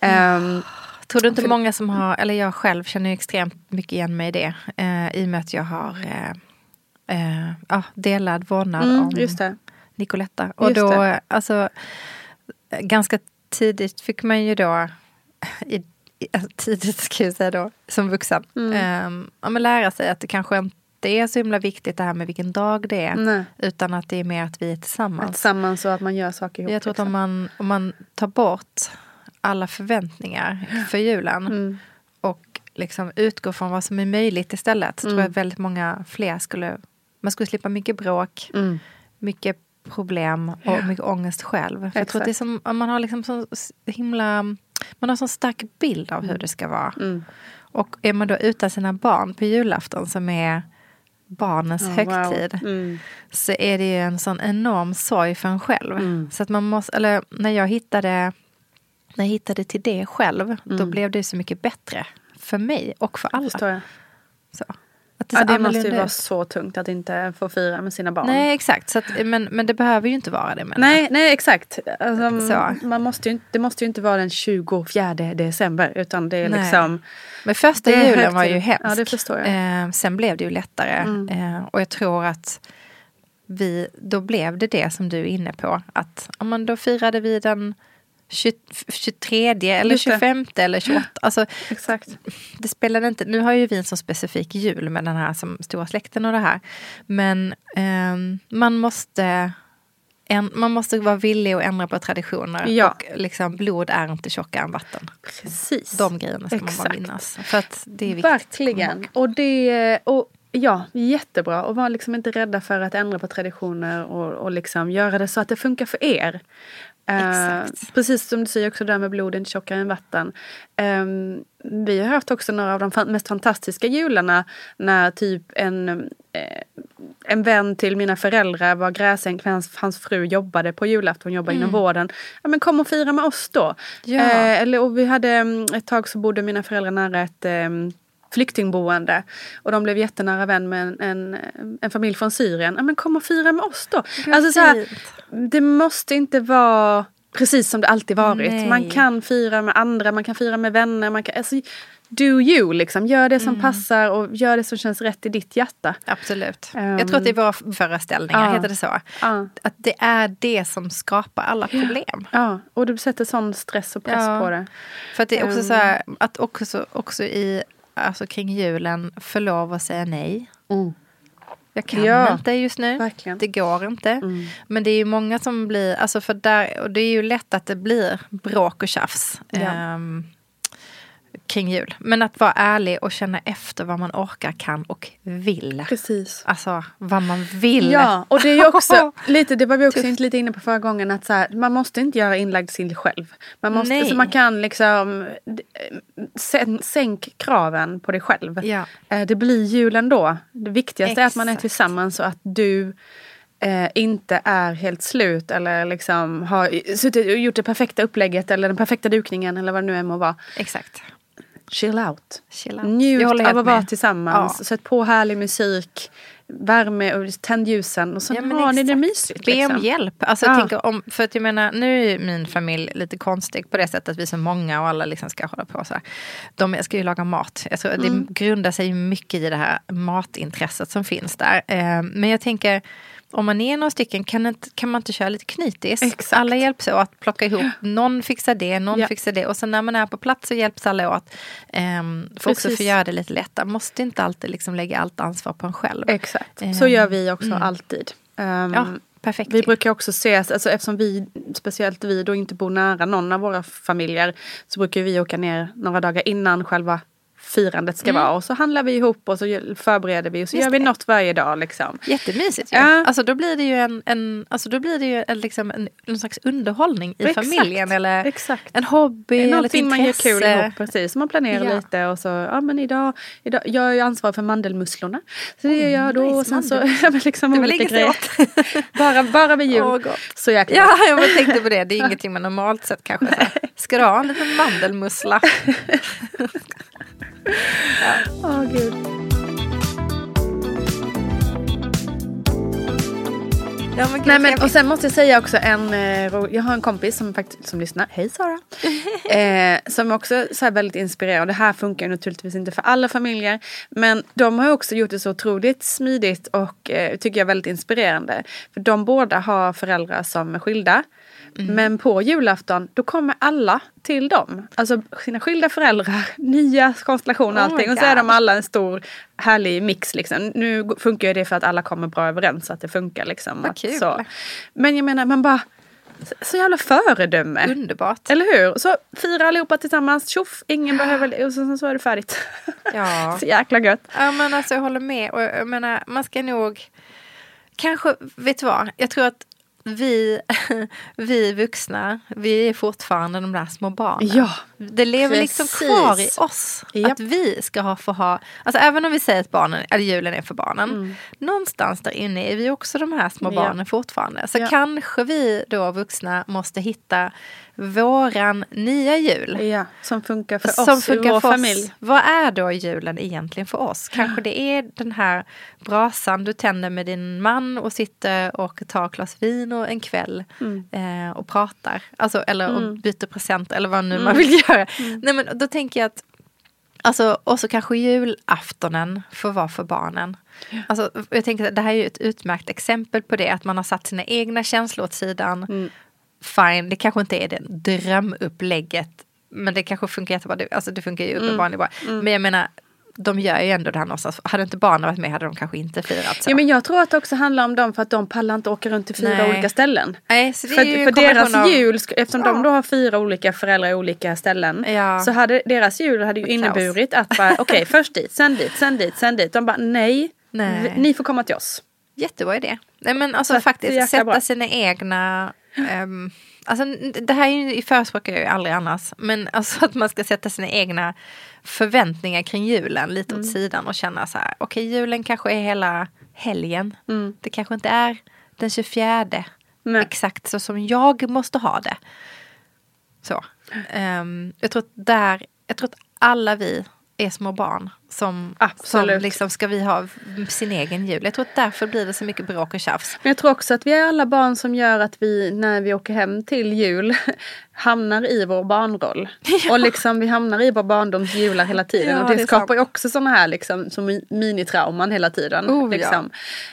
Um, Tror du inte För... många som har, eller jag själv känner extremt mycket igen mig i det. Eh, I och med att jag har eh, eh, delad vårdnad mm, om Nicoletta. Och just då, det. alltså ganska tidigt fick man ju då i, alltså, tidigt ska jag säga då, som vuxen. Mm. Eh, ja, men lära sig att det kanske inte är så himla viktigt det här med vilken dag det är. Nej. Utan att det är mer att vi är tillsammans. Tillsammans och att man gör saker ihop. Jag tror att om liksom. man, om man tar bort alla förväntningar för julen. Mm. Och liksom utgå från vad som är möjligt istället. Så mm. tror jag väldigt många fler skulle, man skulle slippa mycket bråk, mm. mycket problem och ja. mycket ångest själv. För jag tror att det är som, man har liksom så himla man har en sån stark bild av hur det ska vara. Mm. Och är man då utan sina barn på julafton som är barnens oh, högtid. Wow. Mm. Så är det ju en sån enorm sorg för en själv. Mm. Så att man måste, eller när jag hittade, när jag hittade till det själv, då mm. blev det så mycket bättre. För mig och för alla. Så. Att det, ja, det måste ju vara så tungt att inte få fira med sina barn. Nej exakt, så att, men, men det behöver ju inte vara det. Nej, nej exakt. Alltså, man måste ju, det måste ju inte vara den 24 december utan det är nej. liksom Men första julen var ju hemsk. Ja, det förstår jag. Eh, sen blev det ju lättare. Mm. Eh, och jag tror att vi, då blev det det som du är inne på. Att ja, men då firade vi den 23 eller 25 eller 28. Alltså, Exakt. Det spelade inte. Nu har ju vi en så specifik jul med den här som stora släkten och det här. Men eh, man måste en, man måste vara villig att ändra på traditioner. Ja. Och liksom, blod är inte tjockare än vatten. Precis. De grejerna ska Exakt. man bara minnas. För att det är viktigt. Verkligen. Och det, och Ja, jättebra. Och var liksom inte rädda för att ändra på traditioner och, och liksom göra det så att det funkar för er. Uh, precis som du säger också där med blod inte tjockare än vatten. Um, vi har haft också några av de mest fantastiska jularna när typ en, uh, en vän till mina föräldrar var gräsänk hans, hans fru jobbade på julafton, jobbade mm. inom vården. Ja men kom och fira med oss då. Ja. Uh, eller, och vi hade, ett tag så bodde mina föräldrar nära ett um, flyktingboende. Och de blev jättenära vän med en, en, en familj från Syrien. Ja, men kom och fira med oss då. alltså, så här, det måste inte vara precis som det alltid varit. Nej. Man kan fira med andra, man kan fira med vänner. Man kan, alltså, do you, liksom. Gör det som mm. passar och gör det som känns rätt i ditt hjärta. Absolut. Um, jag tror att det är våra föreställningar, uh, heter det så? Uh. Att det är det som skapar alla problem. Ja, och du sätter sån stress och press ja. på det. För att det är också um, så här, att också, också i alltså kring julen få lov att säga nej. Mm. Jag kan ja, inte just nu. Verkligen. Det går inte. Mm. Men det är ju många som blir, alltså för där, och det är ju lätt att det blir bråk och tjafs. Ja. Um, kring jul. Men att vara ärlig och känna efter vad man orkar, kan och vill. Precis. Alltså vad man vill. Ja, och det är ju också lite, det var vi också inte lite inne på förra gången, att så här, man måste inte göra inlagd sill själv. Man måste, Nej. så man kan liksom sänk kraven på dig själv. Ja. Eh, det blir jul ändå. Det viktigaste Exakt. är att man är tillsammans och att du eh, inte är helt slut eller liksom har suttit och gjort det perfekta upplägget eller den perfekta dukningen eller vad det nu än må vara. Exakt chill out. Chill out. Njut av att vara tillsammans. Ja. Sätt på härlig musik. Värme och tänd ljusen och så ja, har ni det mysigt. Be liksom. om hjälp. Alltså, ja. tänker om, för att jag menar, nu är min familj lite konstig på det sättet att vi är så många och alla liksom ska hålla på så här. De ska ju laga mat. Jag tror mm. Det grundar sig mycket i det här matintresset som finns där. Eh, men jag tänker om man är några stycken kan, inte, kan man inte köra lite knytis? Exakt. Alla hjälps åt, plocka ihop. Någon fixar det, någon ja. fixar det. Och sen när man är på plats så hjälps alla åt. Um, för också få göra det lite lättare. Måste inte alltid liksom lägga allt ansvar på en själv. Exakt, um, så gör vi också mm. alltid. Um, ja, perfekt. Vi brukar också ses, alltså eftersom vi, speciellt vi då inte bor nära någon av våra familjer. Så brukar vi åka ner några dagar innan själva firandet ska mm. vara. Och så handlar vi ihop och så förbereder vi och så Just gör vi det. något varje dag. Liksom. Jättemysigt ju. Ja. Alltså då blir det ju en, en, alltså då blir det ju en, liksom en, en slags underhållning i Exakt. familjen. Eller Exakt. en hobby eller ett intresse. man gör kul ihop. Precis, man planerar ja. lite och så, ja men idag, idag, jag är ansvarig för mandelmusslorna. Så det gör jag då. Nice, och sen så, ja, men liksom det olika grejer. bara, bara vid jul. Oh, så jäkla Ja, jag tänkte på det. Det är ingenting man normalt sett kanske. Ska du ha en liten mandelmussla? Åh oh, gud. Ja, men Nej, men, och sen måste jag säga också en, eh, jag har en kompis som faktiskt som lyssnar, hej Sara. eh, som också så här väldigt inspirerad. Det här funkar ju naturligtvis inte för alla familjer. Men de har också gjort det så otroligt smidigt och eh, tycker jag väldigt inspirerande. För de båda har föräldrar som är skilda. Mm. Men på julafton då kommer alla till dem. Alltså sina skilda föräldrar, nya konstellationer och oh allting. Och så är de alla en stor härlig mix. Liksom. Nu funkar det för att alla kommer bra överens så att det funkar. Liksom. Vad kul. Så. Men jag menar man bara så jävla föredöme. Underbart. Eller hur? Så fira allihopa tillsammans, tjoff, ingen behöver, och så, så är det färdigt. Ja. så jäkla gött. Ja men alltså jag håller med och jag menar man ska nog Kanske, vet du vad? Jag tror att vi, vi vuxna, vi är fortfarande de där små barnen. Ja, det lever liksom kvar i oss. Japp. Att vi ska ha, få ha, alltså även om vi säger att barnen, eller julen är för barnen. Mm. Någonstans där inne är vi också de här små barnen fortfarande. Så Ja. kanske vi då vuxna måste hitta våran nya jul. Ja, som funkar för som oss funkar i vår för familj. Oss. Vad är då julen egentligen för oss? Kanske det är den här brasan du tänder med din man och sitter och tar ett glas vin och en kväll Mm. eh, och pratar. Alltså, eller och byter present eller vad nu man vill göra. Mm. Nej, men då tänker jag att Alltså, och så kanske julaftonen får vara för barnen. Alltså, jag tänker att det här är ju ett utmärkt exempel på det. Att man har satt sina egna känslor åt sidan. Mm. Fine, det kanske inte är det drömupplägget. Men det kanske funkar jättebra. Det, alltså, det funkar ju Mm. uppenbarligen bra. Men jag menar, de gör ju ändå det här någonstans. Hade inte barnen varit med hade de kanske inte firat så. Ja, men jag tror att det också handlar om dem för att de pallar inte åka runt till fyra Nej. olika ställen. Nej, så det är För, ju för deras av- jul, eftersom Ja. de då har fyra olika föräldrar i olika ställen. Ja. Så hade deras jul hade ju inneburit att bara, okej först dit, sen dit, sen dit, sen dit. De bara nej, Nej. ni får komma till oss. Jättebra idé. Nej men Så alltså faktiskt sätta bra. sina egna ehm, Alltså det här är förespråkar jag ju aldrig annars. Men alltså att man ska sätta sina egna förväntningar kring julen lite Mm. åt sidan och känna så här. Okej julen kanske är hela helgen. Mm. Det kanske inte är den 24. Nej. Exakt så som jag måste ha det. Så. Ehm, jag tror att där, jag tror att alla vi är små barn som, som liksom ska vi ha sin egen jul. Jag tror att därför blir det så mycket bråk och tjafs. Men jag tror också att vi är alla barn som gör att vi när vi åker hem till jul hamnar i vår barnroll. Och liksom vi hamnar i vår barndoms jular hela tiden. Ja, och det, det skapar ju också sådana här liksom, som mi- minitrauman hela tiden. Oh, ja. liksom.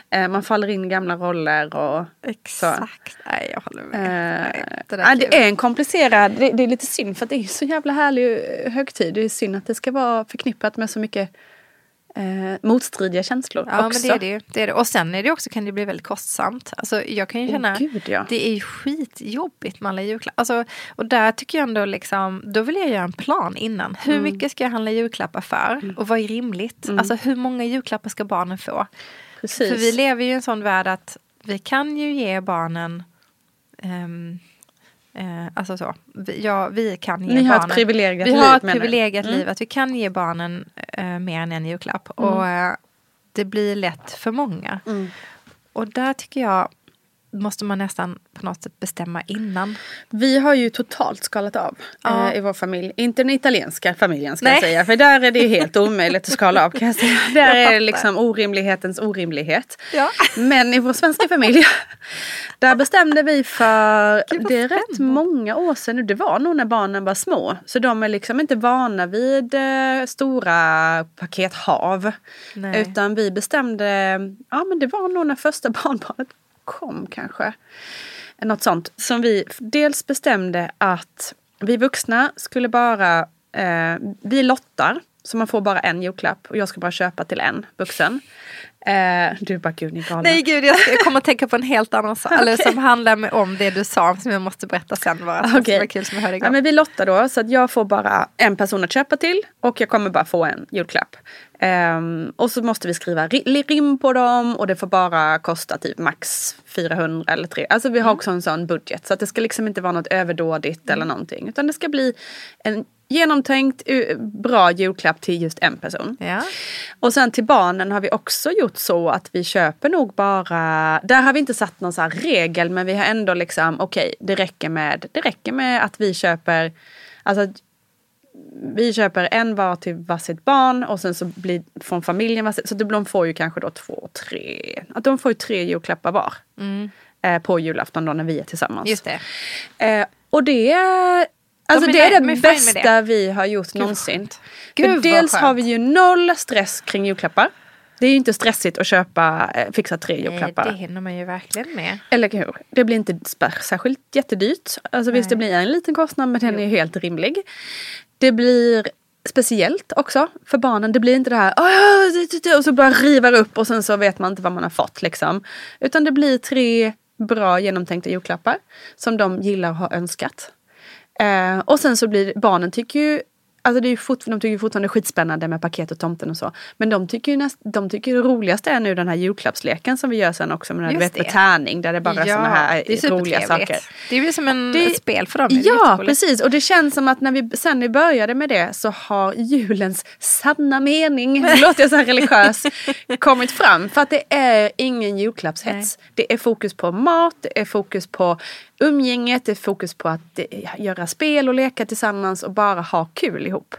eh, man faller in i gamla roller och Exakt. Nej, jag håller med. Eh, Nej, det ja, är det är en komplicerad, det, det är lite synd för att det är så jävla härlig eh, högtid. Det är synd att det ska vara förknippat med så mycket eh, motstridiga känslor Ja också. men det är det, det är det. Och sen är det också, kan det bli väldigt kostsamt. Alltså, jag kan ju känna, gud, ja. det är ju skitjobbigt med alla julklappar. Alltså, och där tycker jag ändå liksom, då vill jag göra en plan innan. Hur Mm. mycket ska jag handla julklappar för? Och vad är rimligt? Alltså hur många julklappar ska barnen få? Precis. För vi lever ju i en sån värld att vi kan ju ge barnen ehm, eh, alltså så, vi, ja, vi kan ge Ni har ett barnen privilegierat vi liv, har ett privilegierat Mm. liv att vi kan ge barnen eh, mer än en julklapp. Och eh, det blir lätt för många. Mm. Och där tycker jag måste man nästan på något sätt bestämma innan. Vi har ju totalt skalat av Ja. eh, i vår familj. Inte den italienska familjen ska Nej. jag säga. För där är det helt omöjligt att skala av kan jag säga. Där Jag är liksom orimlighetens orimlighet. Ja. Men i vår svenska familj, där bestämde vi för, Gud, det är rätt många år sedan nu. Det var nog när barnen var små. Så de är liksom inte vana vid eh, stora pakethav. Nej. Utan vi bestämde, ja men det var nog när första barnbarnet kom kanske. Något sånt. Som vi dels bestämde att vi vuxna skulle bara, eh, vi lottar. Så man får bara en julklapp och jag ska bara köpa till en vuxen. Eh, du bara, gud ni galna. Nej gud, jag, ska, jag kommer att tänka på en helt annan sak. Eller Okej. som handlar med, om det du sa som jag måste berätta sen bara. Som Okej. var kul som jag hörde igår. Ja, men vi lottar då så att jag får bara en person att köpa till och jag kommer bara få en julklapp. Ehm, och så måste vi skriva ri- rim på dem och det får bara kosta typ max 400 eller 3. Alltså vi har Mm. också en sån budget så att det ska liksom inte vara något överdådigt eller någonting. Utan det ska bli en genomtänkt bra julklapp till just en person. Ja. Och sen till barnen har vi också gjort så att vi köper nog bara, där har vi inte satt någon så här regel men vi har ändå liksom okej det räcker med, det räcker med att vi köper, alltså vi köper en var till varsitt barn och sen så blir från familjen varsitt, så de får ju kanske då två, tre, att de får ju tre julklappar var. Eh, på julafton då när vi är tillsammans. Mm. Just det. Eh, och det alltså är det är det bästa vi har gjort vad någonsin. Gud, dels har vi ju noll stress kring julklappar. Det är ju inte stressigt att köpa, eh, fixa tre Nej, julklappar. det hinner man ju verkligen med. Eller hur? Det blir inte särskilt jättedyrt. Alltså visst det blir en liten kostnad men den är helt rimlig. Det blir speciellt också för barnen. Det blir inte det här "Åh, det- det- det", och så bara river upp och sen så vet man inte vad man har fått liksom. Utan det blir tre bra genomtänkta julklappar som de gillar och har önskat. Eh, och sen så blir barnen tycker ju alltså det är fort, de tycker fortfarande skitspännande med paket och tomten och så. Men de tycker ju näst, de tycker det roligaste är nu den här julklappsleken som vi gör sen också med, vet, med tärning där det bara är ja, sådana här är roliga saker. Det blir som en, det, ett spel för dem. Ja precis och det känns som att när vi sen vi började med det så har julens sanna mening, nu låter jag så här religiös, kommit fram. För att det är ingen julklappshets. Nej. Det är fokus på mat, det är fokus på umgänget, det är fokus på att göra spel och leka tillsammans och bara ha kul ihop.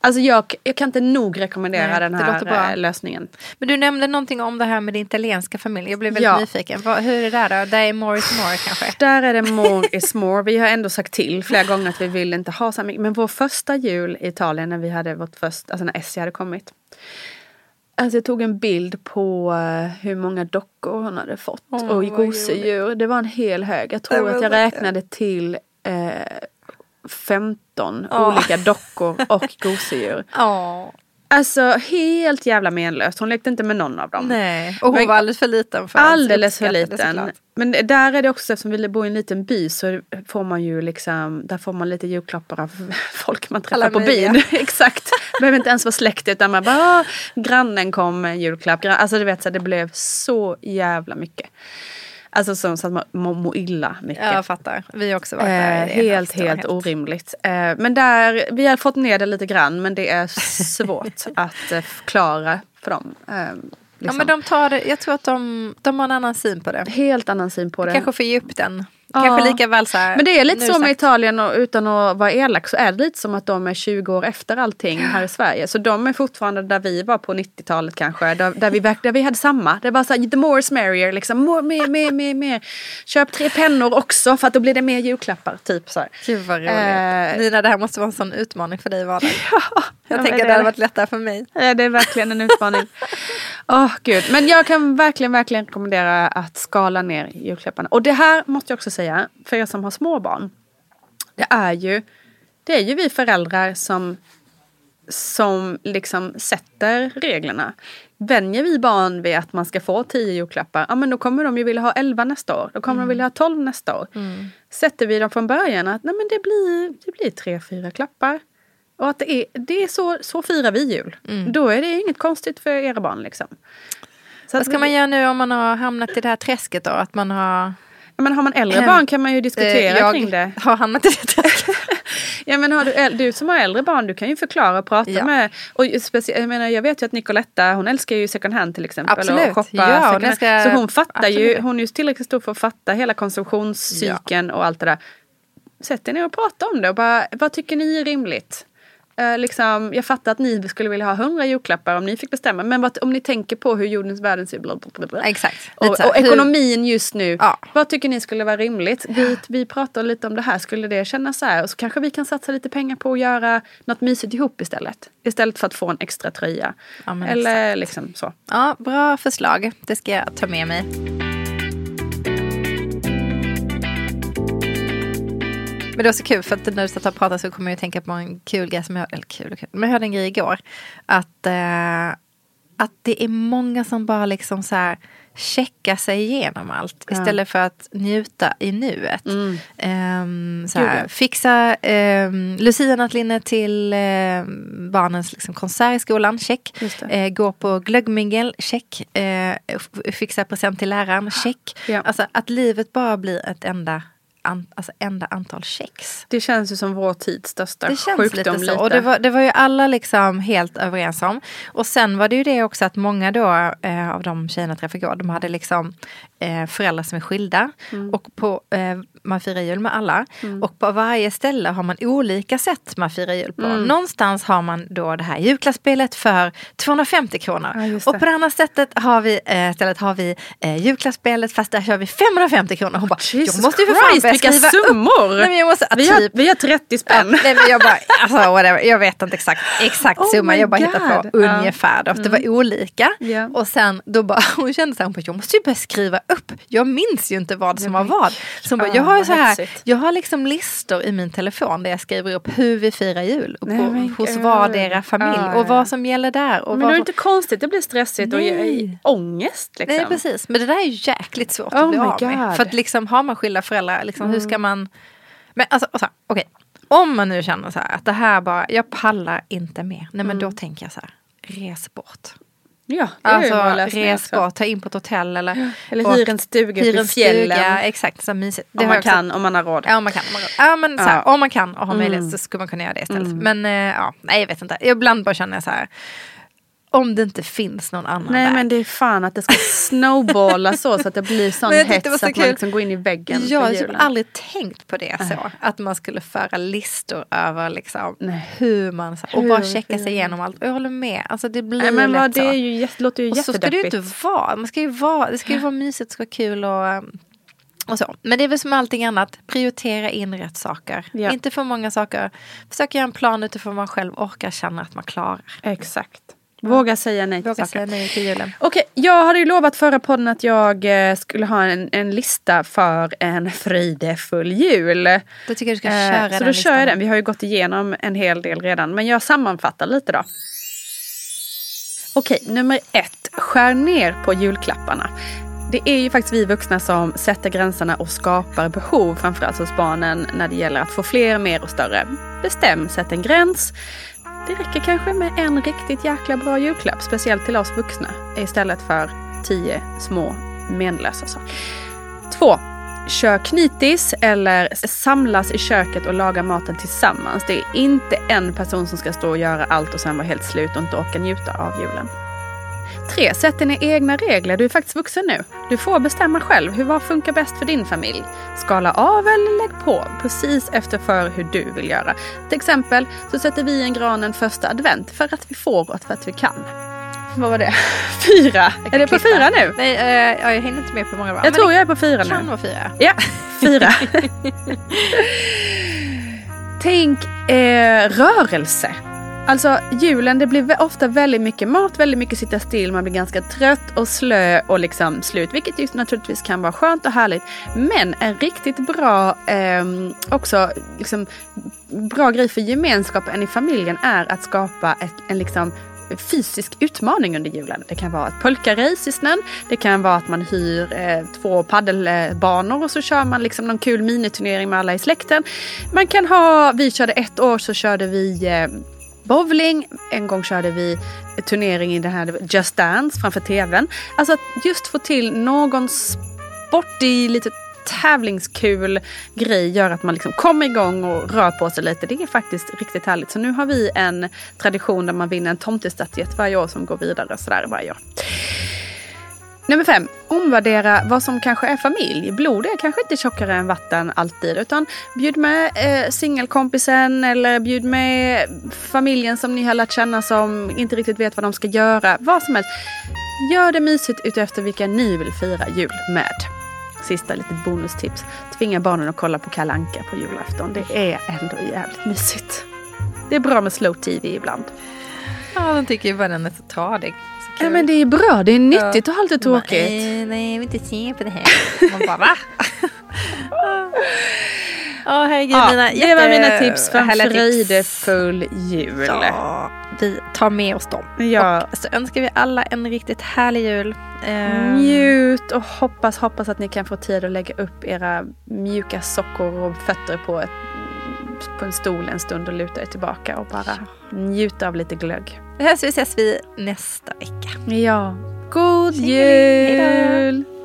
Alltså jag, jag kan inte nog rekommendera Nej, den här eh, lösningen. Men du nämnde någonting om det här med din italienska familj. Jag blev väldigt ja. nyfiken. hur är det där då? Där är more is more kanske? Där är det more is more. Vi har ändå sagt till flera gånger att vi vill inte ha så mycket. Men vår första jul i Italien när vi hade vårt första, alltså när Essie hade kommit. Alltså jag tog en bild på uh, hur många dockor hon hade fått. Oh, och gosedjur. Det var en hel hög. Jag tror att jag räknade till uh, 15 oh. olika dockor och gosedjur. Oh. Alltså helt jävla menlöst. Hon lekte inte med någon av dem. Nej, och hon Men, var alldeles för liten för Alldeles för liten. Men där är det också, eftersom vi bor i en liten by så får man ju liksom, där får man lite julklappar av folk man träffar Alla på byn. Exakt. Behöver inte ens vara släkt utan man bara, grannen kom med en julklapp. Alltså du vet, så det blev så jävla mycket. Alltså som, så att man mår må illa mycket. Jag fattar. Vi har också varit där. Eh, helt, helt, helt orimligt. Eh, men där, vi har fått ner det lite grann men det är svårt att eh, förklara för dem. Eh, liksom. Ja men de tar det, jag tror att de, de har en annan syn på det. Helt annan syn på det. Kanske får ge upp den. Kanske lika väl så här, Men det är lite så med Italien och utan att vara elak så är det lite som att de är 20 år efter allting här i Sverige. Så de är fortfarande där vi var på 90-talet kanske. Där, där, vi, där vi hade samma. Det var så här, the more is merrier liksom. More, mer, mer, mer, mer. Köp tre pennor också för att då blir det mer julklappar. Typ så här. Gud vad roligt. Eh, Nina det här måste vara en sån utmaning för dig i vardagen. Ja, jag tänker att det hade varit lättare för mig. Ja, det är verkligen en utmaning. Oh, gud. Men jag kan verkligen, verkligen rekommendera att skala ner julklapparna. Och det här måste jag också säga, för er som har små barn. Det är ju, det är ju vi föräldrar som, som liksom sätter reglerna. Vänjer vi barn vid att man ska få tio julklappar, ja men då kommer de ju vilja ha elva nästa år. Då kommer mm. de vilja ha tolv nästa år. Mm. Sätter vi dem från början att nej men det blir, det blir tre, fyra klappar. Och att det är, det är så, så firar vi jul. Mm. Då är det inget konstigt för era barn. Liksom. Så Vad ska man göra nu om man har hamnat i det här träsket då? Att man har... Men har man äldre mm. barn kan man ju diskutera jag kring det. Har hamnat i det träsket. ja men har du, du som har äldre barn du kan ju förklara och prata ja. med. Och specie, jag, menar, jag vet ju att Nicoletta hon älskar ju second hand till exempel. Absolut. Och shoppa ja, second ska, Så hon fattar absolut. ju, hon är ju tillräckligt stor för att fatta hela konsumtionscykeln ja. och allt det där. Sätt er ner och prata om det och bara vad tycker ni är rimligt? Eh, liksom, jag fattar att ni skulle vilja ha hundra julklappar om ni fick bestämma. Men vad, om ni tänker på hur jordens världen ser ut. Exakt. Och, och ekonomin just nu. Ja. Vad tycker ni skulle vara rimligt? Vi, vi pratar lite om det här. Skulle det kännas så här? Och så kanske vi kan satsa lite pengar på att göra något mysigt ihop istället. Istället för att få en extra tröja. Ja, Eller exakt. liksom så. Ja, bra förslag. Det ska jag ta med mig. Men det var så kul för att när du satt och pratade så kommer jag att tänka på en kul grej som jag, eller kul, kul men jag hörde en grej igår. Att, eh, att det är många som bara liksom så här checka sig igenom allt ja. istället för att njuta i nuet. Mm. Um, så här, fixa um, lucianattlinne till um, barnens liksom, konsert i skolan, check. Uh, gå på glöggmingel, check. Uh, fixa present till läraren, check. Ja. Alltså att livet bara blir ett enda an, alltså enda antal kex. Det känns ju som vår tids största det känns sjukdom. Lite så. Lite. Och det var, det var ju alla liksom helt överens om. Och sen var det ju det också att många då eh, av de tjejerna jag träffade igår, de hade liksom eh, föräldrar som är skilda. Mm. Och på, eh, man firar jul med alla. Mm. Och på varje ställe har man olika sätt man firar jul på. Mm. Någonstans har man då det här julklappsspelet för 250 kronor. Ja, och på det andra sättet har vi, eh, stället har vi eh, julklappsspelet fast där kör vi 550 kronor. Hon bara, Jesus jag måste ju för fan börja skriva summor! Nej, men jag måste, vi, har, typ- vi har 30 spänn. Ja, nej, men jag, bara, alltså, whatever, jag vet inte exakt, exakt oh summa, jag bara hittar på ungefär. Då, mm. Det var mm. olika. Yeah. Och sen då bara, hon kände så här, jag måste ju börja skriva upp. Jag minns ju inte vad som var vad. Så bara, jag har så här, jag har liksom listor i min telefon där jag skriver upp hur vi firar jul. Och på, hos vardera familj ah, och vad som gäller där. Och men det är inte konstigt, det blir stressigt nej. och ångest. Liksom. Nej precis, men det där är jäkligt svårt oh att bli av med. För att liksom har man skilda föräldrar, liksom, mm. hur ska man... Men alltså, okej. Okay om man nu känner så här att det här bara, jag pallar inte mer. Nej men mm. då tänker jag så här, res bort. Ja, det alltså res bort, ta in på ett hotell eller, ja, eller hyr en stuga hyr en fjällen. Stuga, exakt, så mysigt. Det om man kan, om man har råd. Ja, om man kan. Om man, ja, men, så här, ja. om man kan och har möjlighet mm. så skulle man kunna göra det istället. Mm. Men eh, ja, nej jag vet inte. Ibland bara känner jag så här, om det inte finns någon annan Nej väg. men det är fan att det ska snowballa så så att det blir sån hets så att man liksom går in i väggen. Jag har typ aldrig tänkt på det så. Att man skulle föra listor över liksom hur man, så, och hur, bara checka sig igenom allt. Och jag håller med. Alltså det blir Nej, men lätt det är ju, låter ju och så ska det ju inte vara. Man ska ju vara. Det ska ju vara mysigt, det ska vara kul och um, och så. Men det är väl som allting annat, prioritera in rätt saker. Ja. Inte för många saker. Försök göra en plan utifrån vad man själv orkar känna att man klarar. Exakt. Våga säga nej till Våga saker. säga nej till julen. Okej, jag hade ju lovat förra podden att jag eh, skulle ha en, en lista för en fridefull jul. Då tycker jag du ska köra eh, den Så då listan. kör jag den. Vi har ju gått igenom en hel del redan. Men jag sammanfattar lite då. Okej, nummer ett. Skär ner på julklapparna. Det är ju faktiskt vi vuxna som sätter gränserna och skapar behov, framförallt hos barnen, när det gäller att få fler, mer och större. Bestäm, sätt en gräns. Det räcker kanske med en riktigt jäkla bra julklapp, speciellt till oss vuxna, istället för tio små menlösa saker. Två. Kör knitis eller samlas i köket och laga maten tillsammans. Det är inte en person som ska stå och göra allt och sen vara helt slut och inte orka njuta av julen. 3. Sätt dina egna regler. Du är faktiskt vuxen nu. Du får bestämma själv. Hur, vad funkar bäst för din familj? Skala av eller lägg på. Precis efter för hur du vill göra. Till exempel så sätter vi en granen första advent för att vi får och för att vi kan. Vad var det? Fyra! Är det på fyra nu? Nej, uh, jag hinner inte med på många bra. Jag tror jag är på fyra nu. Kan vara fyra. Ja, fyra. Tänk eh, rörelse. Alltså julen, det blir ofta väldigt mycket mat, väldigt mycket sitta still, man blir ganska trött och slö och liksom slut. Vilket ju naturligtvis kan vara skönt och härligt. Men en riktigt bra, eh, också liksom, bra grej för gemenskapen i familjen är att skapa ett, en liksom fysisk utmaning under julen. Det kan vara ett pulkarace i snön. Det kan vara att man hyr eh, två paddelbanor och så kör man liksom någon kul miniturnering med alla i släkten. Man kan ha, vi körde ett år så körde vi eh, bowling, en gång körde vi turnering i det här Just Dance framför tvn. Alltså att just få till någon sportig, lite tävlingskul grej gör att man liksom kommer igång och rör på sig lite. Det är faktiskt riktigt härligt. Så nu har vi en tradition där man vinner en tomtestatyett varje år som går vidare sådär varje år. Nummer fem, omvärdera vad som kanske är familj. Blod är kanske inte tjockare än vatten alltid. Utan bjud med eh, singelkompisen eller bjud med familjen som ni har lärt känna som inte riktigt vet vad de ska göra. Vad som helst. Gör det mysigt utefter vilka ni vill fira jul med. Sista litet bonustips. Tvinga barnen att kolla på Kalanka på julafton. Det är ändå jävligt mysigt. Det är bra med slow tv ibland. Ja, de tycker ju bara den är så tradig. Ja men det är bra, det är nyttigt ja. att ha lite tråkigt. Nej, nej, jag vill inte se på det här. Man bara va? Ja, oh, herregud. Ja, mina det var mina tips för en fridefull jul. Ja, vi tar med oss dem. Ja. Och så önskar vi alla en riktigt härlig jul. Um, Njut och hoppas, hoppas att ni kan få tid att lägga upp era mjuka sockor och fötter på, ett, på en stol en stund och luta er tillbaka och bara njuta av lite glögg. Det här så ses vi nästa vecka. Ja. God jul! Hejdå.